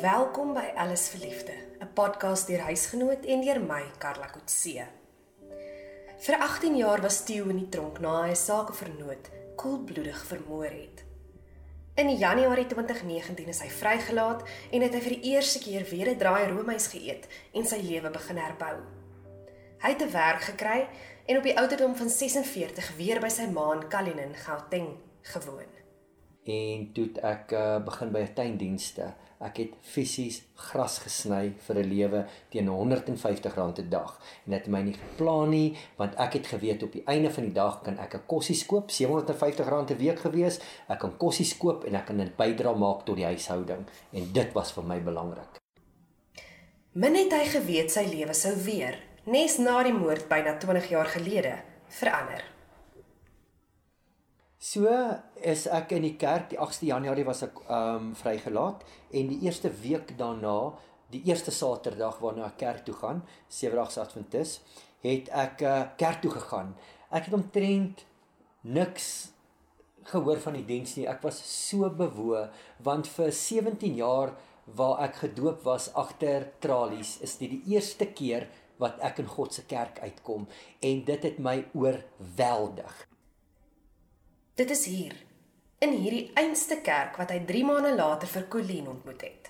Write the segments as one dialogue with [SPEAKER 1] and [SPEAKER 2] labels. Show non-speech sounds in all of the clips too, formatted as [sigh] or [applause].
[SPEAKER 1] Welkom by Alles Verliefde, 'n podcast deur huisgenoot en deur my, Karla Kotse. Vir 18 jaar was Theo in die tronk na hy 'n sakevernoot koelbloedig vermoor het. In Januarie 2019 is hy vrygelaat en het hy vir die eerste keer weer 'n draai roomys geëet en sy lewe begin herbou. Hy het 'n werk gekry en op die ouderdom van 46 weer by sy ma in Kalinin, Gauteng gewoon.
[SPEAKER 2] En toe ek uh, begin by 'n tuindienste. Ek het fisies gras gesny vir 'n lewe teen R150 'n dag. En dit het my nie geplan nie, want ek het geweet op die einde van die dag kan ek 'n kossie koop, R750 'n week gewees. Ek kan kossie koop en ek kan 'n bydrae maak tot die huishouding en dit was vir my belangrik.
[SPEAKER 1] Min het hy geweet sy lewe sou weer, nes na die moord byna 20 jaar gelede, verander.
[SPEAKER 2] So is ek in die kerk die 8de Januarie was ek ehm um, vrygelaat en die eerste week daarna, die eerste Saterdag waarna ek kerk toe gaan, Sewedags Adventis, het ek uh, kerk toe gegaan. Ek het omtrent niks gehoor van die diens nie. Ek was so bewoe want vir 17 jaar waar ek gedoop was agter tralies, is dit die eerste keer wat ek in God se kerk uitkom en dit het my oorweldig.
[SPEAKER 1] Dit is hier in hierdie einste kerk wat hy 3 maande later vir Colleen ontmoet het.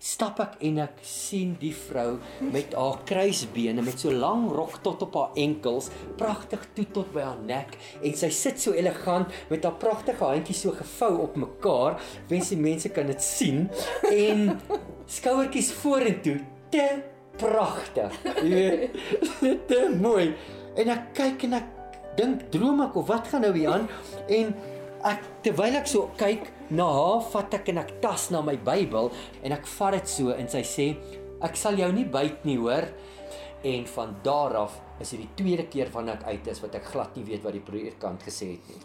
[SPEAKER 2] Stap ek en ek sien die vrou met haar kruisbene met so lang rok tot op haar enkels, pragtig toe tot by haar nek en sy sit so elegant met haar pragtige handjies so gevou op mekaar, wens die mense kan dit sien en skouertjies vorentoe, te pragtig. Jy weet, [laughs] te mooi. En ek kyk en ek dink droom ek of wat gaan nou hier aan en ek terwyl ek so kyk na haar vat ek en ek tas na my Bybel en ek vat dit so en sy sê ek sal jou nie byt nie hoor en van daar af is dit die tweede keer wanneer ek uit is wat ek glad nie weet wat die predikant gesê het nie.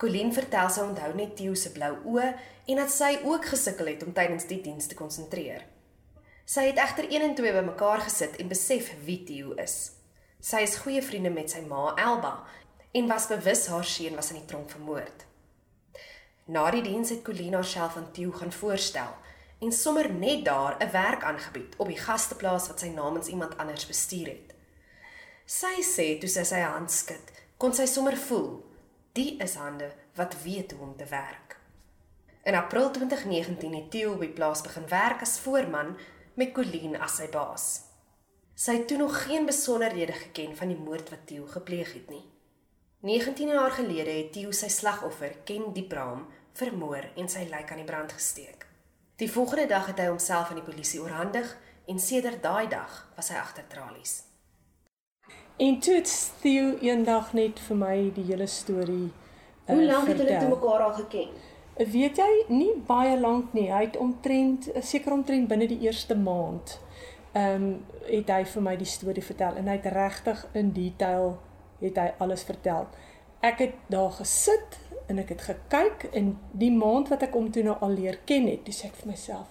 [SPEAKER 1] Colleen vertel sy onthou net Theo se blou oë en dat sy ook gesukkel het om tydens die diens te konsentreer. Sy het egter 1 en 2 bymekaar gesit en besef wie Theo is. Sy is goeie vriende met sy ma Elba en was bewus haar seun was in die tronk vermoord. Na die diens het Colina self aan Theo gaan voorstel en sommer net daar 'n werk aangebied op die gasteplaas wat sy namens iemand anders bestuur het. Sy sê toe sy sy hand skud, kon sy sommer voel die is hande wat weet hoe om te werk. In April 2019 het Theo op die plaas begin werk as voorman met Colleen as sy baas. Sy het toe nog geen besonderhede geken van die moord wat Theo gepleeg het nie. 19 jaar gelede het Theo sy slagoffer, Ken Diepraam, vermoor en sy lijk aan die brand gesteek. Die volgende dag het hy homself aan die polisie oorhandig en sedert daai dag was hy agter tralies.
[SPEAKER 3] En toe het Theo eendag net vir my die hele storie
[SPEAKER 1] uh, Hoe lank het hulle te mekaar al geken?
[SPEAKER 3] Weet jy, nie baie lank nie. Hy het omtrent seker omtrent binne die eerste maand ehm um, het hy vir my die storie vertel en hy het regtig in detail het hy alles vertel. Ek het daar gesit en ek het gekyk en die maand wat ek hom toe nou al leer ken het, dis ek vir myself.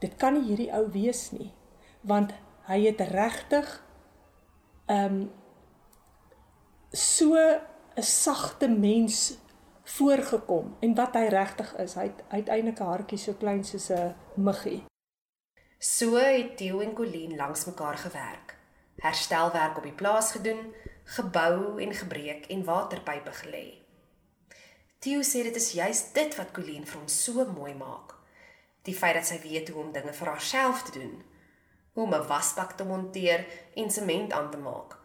[SPEAKER 3] Dit kan nie hierdie ou wees nie, want hy het regtig ehm um, so 'n sagte mens voorgekom en wat hy regtig is. Hy het uiteindelik 'n hartjie so klein soos 'n muggie.
[SPEAKER 1] So het Theo en Colleen langs mekaar gewerk. Herstelwerk op die plaas gedoen, gebou en gebreek en waterpype gelê. Theo sê dit is juist dit wat Colleen vir hom so mooi maak. Die feit dat sy weet hoe om dinge vir haarself te doen, hoe om 'n wasbak te monteer en sement aan te maak.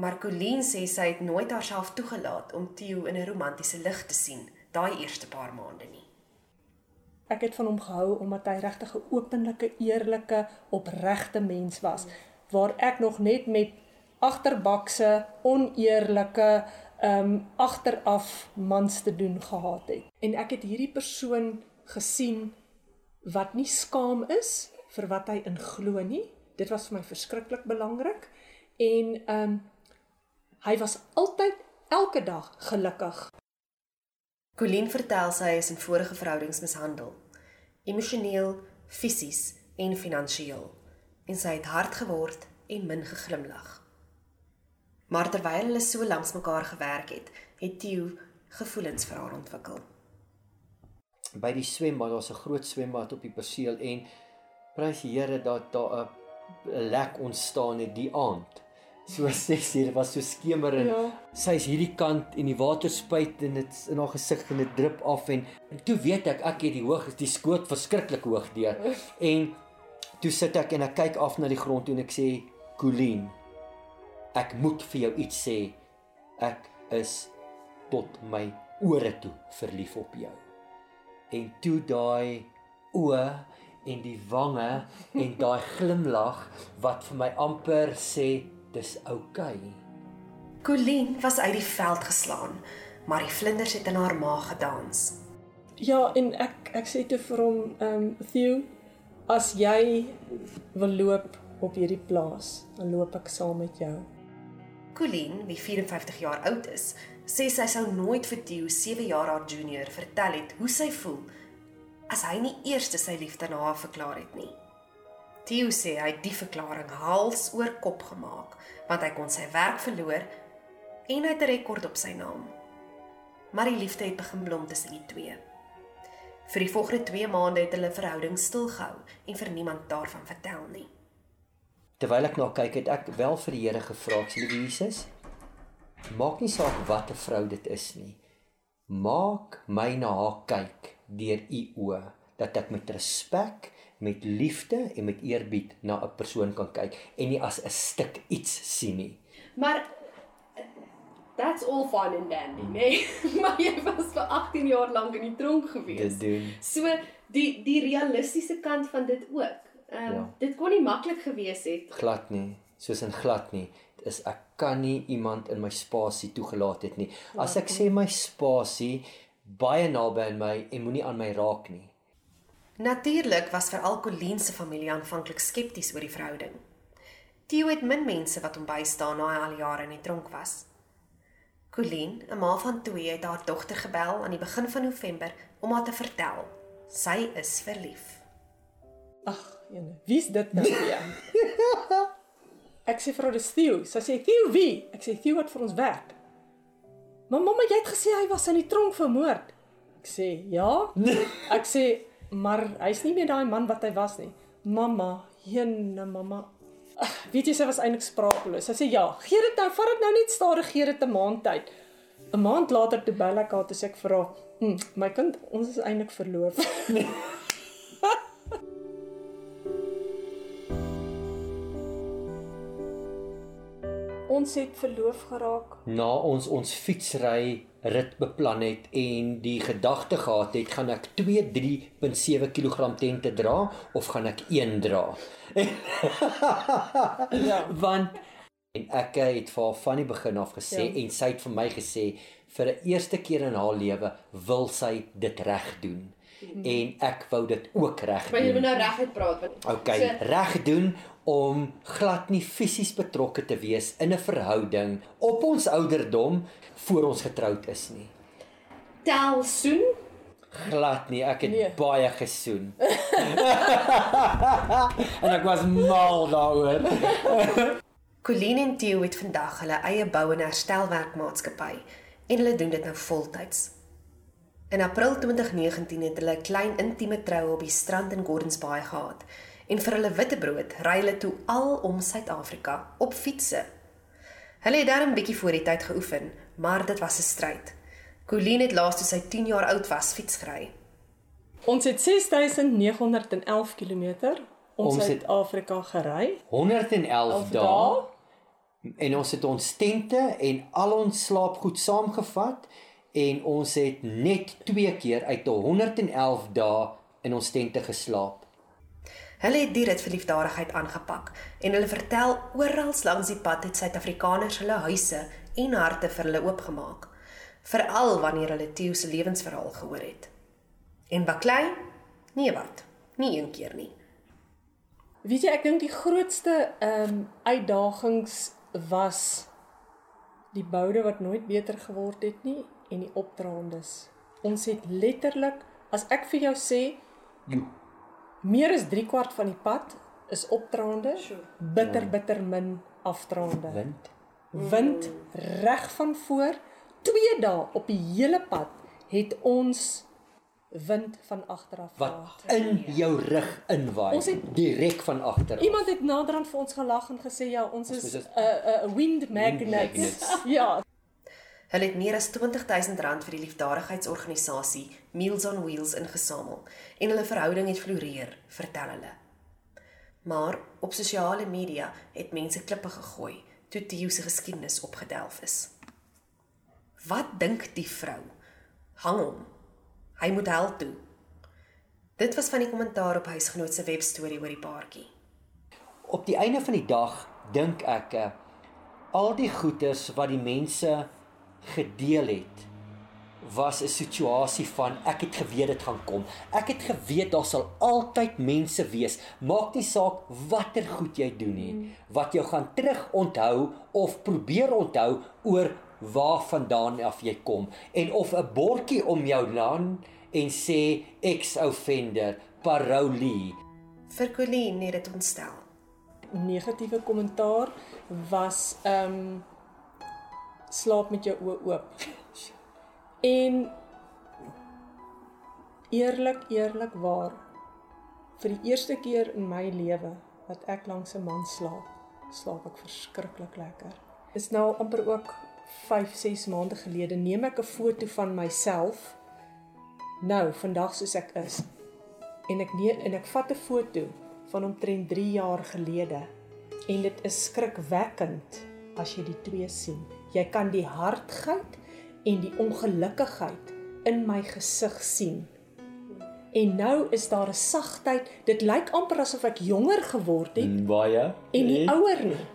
[SPEAKER 1] Maar Colleen sê sy het nooit haarself toegelaat om Theo in 'n romantiese lig te sien daai eerste paar maande nie
[SPEAKER 3] ek het van hom gehou omdat hy regtig 'n openlike, eerlike, opregte mens was waar ek nog net met agterbakse, oneerlike, ehm um, agteraf mans te doen gehad het. En ek het hierdie persoon gesien wat nie skaam is vir wat hy in glo nie. Dit was vir my verskriklik belangrik en ehm um, hy was altyd elke dag gelukkig
[SPEAKER 1] Colleen vertel sy is in vorige verhoudings mishandel, emosioneel, fisies en finansiëel, en sy het hard geword en min geglimlag. Maar terwyl hulle so langs mekaar gewerk het, het Theo gevoelens vir haar ontwikkel.
[SPEAKER 2] by die swembad, daar's 'n groot swembad op die perseel en prys die Here dat daar 'n lek ontstaan het die aand. So [laughs] 6 uur was so skemer en
[SPEAKER 3] Ja.
[SPEAKER 2] sy's hierdie kant en die water spuit en dit in haar gesig en dit drup af en, en toe weet ek ek het die hoog die skoot verskriklik hoog deur. [laughs] En toe sit ek en ek kyk af na die grond toe en ek sê Colleen ek moet vir jou iets sê. Ek is tot my ore toe verlief op jou. En toe daai oë en die wange en daai glimlag wat vir my amper sê dis oukei okay.
[SPEAKER 1] Colleen was uit die veld geslaan, maar die vlinders het in haar maag gedans.
[SPEAKER 3] Ja, en ek ek sê toe vir hom, ehm um, Theo, as jy wil loop op hierdie plaas, dan loop ek saam met jou.
[SPEAKER 1] Colleen, wie 54 jaar oud is, sê sy sou nooit vir Theo, 7 jaar haar junior, vertel het hoe sy voel as hy nie eers sy liefde na haar verklaar het nie. Theo sê hy het die verklaring hals oor kop gemaak, want hy kon sy werk verloor en hy het 'n rekord op sy naam. Maar die liefde het begin blom tussen die twee. Vir die volgende 2 maande het hulle verhouding stilgehou en vir niemand daarvan vertel nie.
[SPEAKER 2] Terwyl ek na kyk het ek wel vir die Here gevra, sê Jesus, maak nie saak wat 'n vrou dit is nie. Maak my na haar kyk deur u oë dat ek met respek, met liefde en met eerbied na 'n persoon kan kyk en nie as 'n stuk iets sien nie.
[SPEAKER 4] Maar that's all fine and dandy, nee. [laughs] maar jy was vir 18 jaar lank in die tronk gewees.
[SPEAKER 2] Dit doen.
[SPEAKER 4] So die die realistiese kant van dit ook. Ehm um,
[SPEAKER 2] Ja.
[SPEAKER 4] dit kon nie maklik gewees het.
[SPEAKER 2] glad nie soos in glad nie is ek kan nie iemand in my spasie toegelaat het nie as ek sê my spasie baie naby aan my en moenie aan my raak nie
[SPEAKER 1] Natuurlik was veral Colleen se familie aanvanklik skepties oor die verhouding. Theo het min mense wat hom bystaan na hy al jare in die tronk was. Colleen, 'n ma van 2, het haar dogter gebel aan die begin van November om haar te vertel sy is verlief.
[SPEAKER 3] Ag, jene, wie's dit nou weer? ek sê vir haar dis Theo. Sy sê Theo wie? Ek sê Theo wat vir ons werk. Maar mamma, jy het gesê hy was in die tronk vermoord. Ek sê ja. [laughs] Ek sê maar hy's nie meer daai man wat hy was nie. Mamma, jene mamma. Weet jy sy was eintlik spraakloos. Sy sê ja, gee dit nou, vat dit nou net stadig, gee dit 'n maand tyd. 'n Maand later toe bel ek haar toe sê ek vir haar, hm, "My kind, ons is eintlik verloof." [laughs] ons het verloof geraak.
[SPEAKER 2] na ons ons fietsry rit beplan het en die gedagte gehad het gaan ek 2 3.7 kg tente dra of gaan ek 1 dra [laughs]
[SPEAKER 3] Ja.
[SPEAKER 2] want en ek het vir haar van die begin af gesê
[SPEAKER 3] Ja.
[SPEAKER 2] en sy het vir my gesê vir 'n eerste keer in haar lewe wil sy dit reg doen en ek wou dit ook reg
[SPEAKER 4] Maar jy moet
[SPEAKER 2] doen.
[SPEAKER 4] nou reguit praat want
[SPEAKER 2] Okay,
[SPEAKER 4] so,
[SPEAKER 2] reg doen om glad nie fisies betrokke te wees in 'n verhouding op ons ouderdom voor ons getroud is nie.
[SPEAKER 4] tel soen
[SPEAKER 2] Glad nie, ek het
[SPEAKER 3] Nee.
[SPEAKER 2] baie gesoen. [laughs] en ek was mal daaroor. [laughs]
[SPEAKER 1] Colleen en Theo het vandag hulle eie bou en herstelwerkmaatskappy en hulle doen dit nou voltyds. In April 2019 het hulle 'n klein intieme troue op die strand in Gordons Bay gehad en vir hulle witbrood ry hulle toe al om Suid-Afrika op fietsse. Hulle het darm 'n bietjie voor die tyd geoefen, maar dit was 'n stryd. Colleen het laas toe sy 10 jaar oud was fiets gery.
[SPEAKER 3] Ons het 6911 km om Suid-Afrika gery.
[SPEAKER 2] 111
[SPEAKER 3] Elf
[SPEAKER 2] dae
[SPEAKER 3] dae.
[SPEAKER 2] en ons het ons tente en al ons slaapgoed saamgevat en ons het net 2 keer uit 'n 111 dae in ons tente geslaap.
[SPEAKER 1] Hulle het die rit vir liefdadigheid aangepak en hulle vertel oral langs die pad het Suid-Afrikaners hulle huise en harte vir hulle oopgemaak, veral wanneer hulle Theo se lewensverhaal gehoor het. En baklei? Nee wat, nie een keer nie.
[SPEAKER 3] Weet jy, ek dink die grootste ehm um, uitdagings was die boude wat nooit beter geword het nie en die opdraandes. Ons het letterlik, as ek vir jou sê,
[SPEAKER 2] Jo.
[SPEAKER 3] Meer as 3 kwart van die pad is opdraande, bitter bitter min afdraande.
[SPEAKER 2] Wind.
[SPEAKER 3] Wind reg van voor, 2 dae op die hele pad het ons wind van agter af
[SPEAKER 2] wat in jou rug inwaai
[SPEAKER 3] Ons het-
[SPEAKER 2] direk van agter. af.
[SPEAKER 3] Iemand het naderhand vir ons gelag en gesê ja,
[SPEAKER 2] ons is
[SPEAKER 3] 'n uh, 'n uh, wind magnets.
[SPEAKER 2] magnets. [laughs]
[SPEAKER 3] ja,
[SPEAKER 1] Hulle het meer as R20000 vir die liefdadigheidsorganisasie Meals on Wheels ingesamel en hulle verhouding het floreer, vertel hulle. Maar op sosiale media het mense klippe gegooi toe Theo se geskiedenis opgedelf is. Wat dink die vrou? Hang hom. Hy moet hel toe. Dit was van die kommentaar op huisgenoot se webstorie oor die paartjie.
[SPEAKER 2] Op die einde van die dag dink ek eh, al die goeders wat die mense gedeel het was 'n situasie van ek het geweet dit gaan kom. Ek het geweet daar sal altyd mense wees. Maak nie saak watter goed jy doen nie, wat jou gaan terug onthou of probeer onthou oor waar vandaan af jy kom en of 'n bordjie om jou land en sê ex offender parolee
[SPEAKER 1] Vir Colleen het dit ontstel.
[SPEAKER 3] negatiewe kommentaar was ehm um, slaap met jou oë oop. En eerlik, eerlik waar vir die eerste keer in my lewe wat ek langs 'n man slaap, slaap ek verskriklik lekker. Is nou amper ook 5, 6 maande gelede neem ek 'n foto van myself nou vandag soos ek is. En ek neem en ek vat 'n foto van omtrent 3 jaar gelede en dit is skrikwekkend as jy die twee sien. Jy kan die hartgeit en die ongelukkigheid in my gesig sien. En nou is daar 'n sagtheid. Dit lyk amper asof ek jonger geword het
[SPEAKER 2] baie
[SPEAKER 3] en nie ouer nie.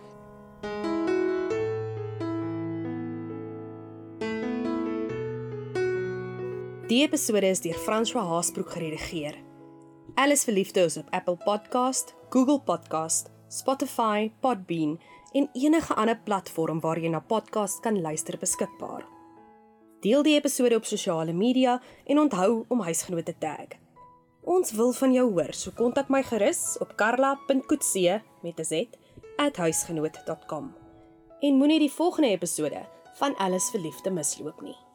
[SPEAKER 5] Die episode is deur François Haasbroek geredigeer. Alles verliefde is op Apple Podcast, Google Podcast, Spotify, Podbean en enige ander platform waar jy na podcast kan luister beskikbaar. Deel die episode op sosiale media en onthou om huisgenote te tag. Ons wil van jou hoor, so kontak my gerus op karla.coetzee met 'n z @huisgenoot.com. En moenie die volgende episode van Alles verliefde misloop nie.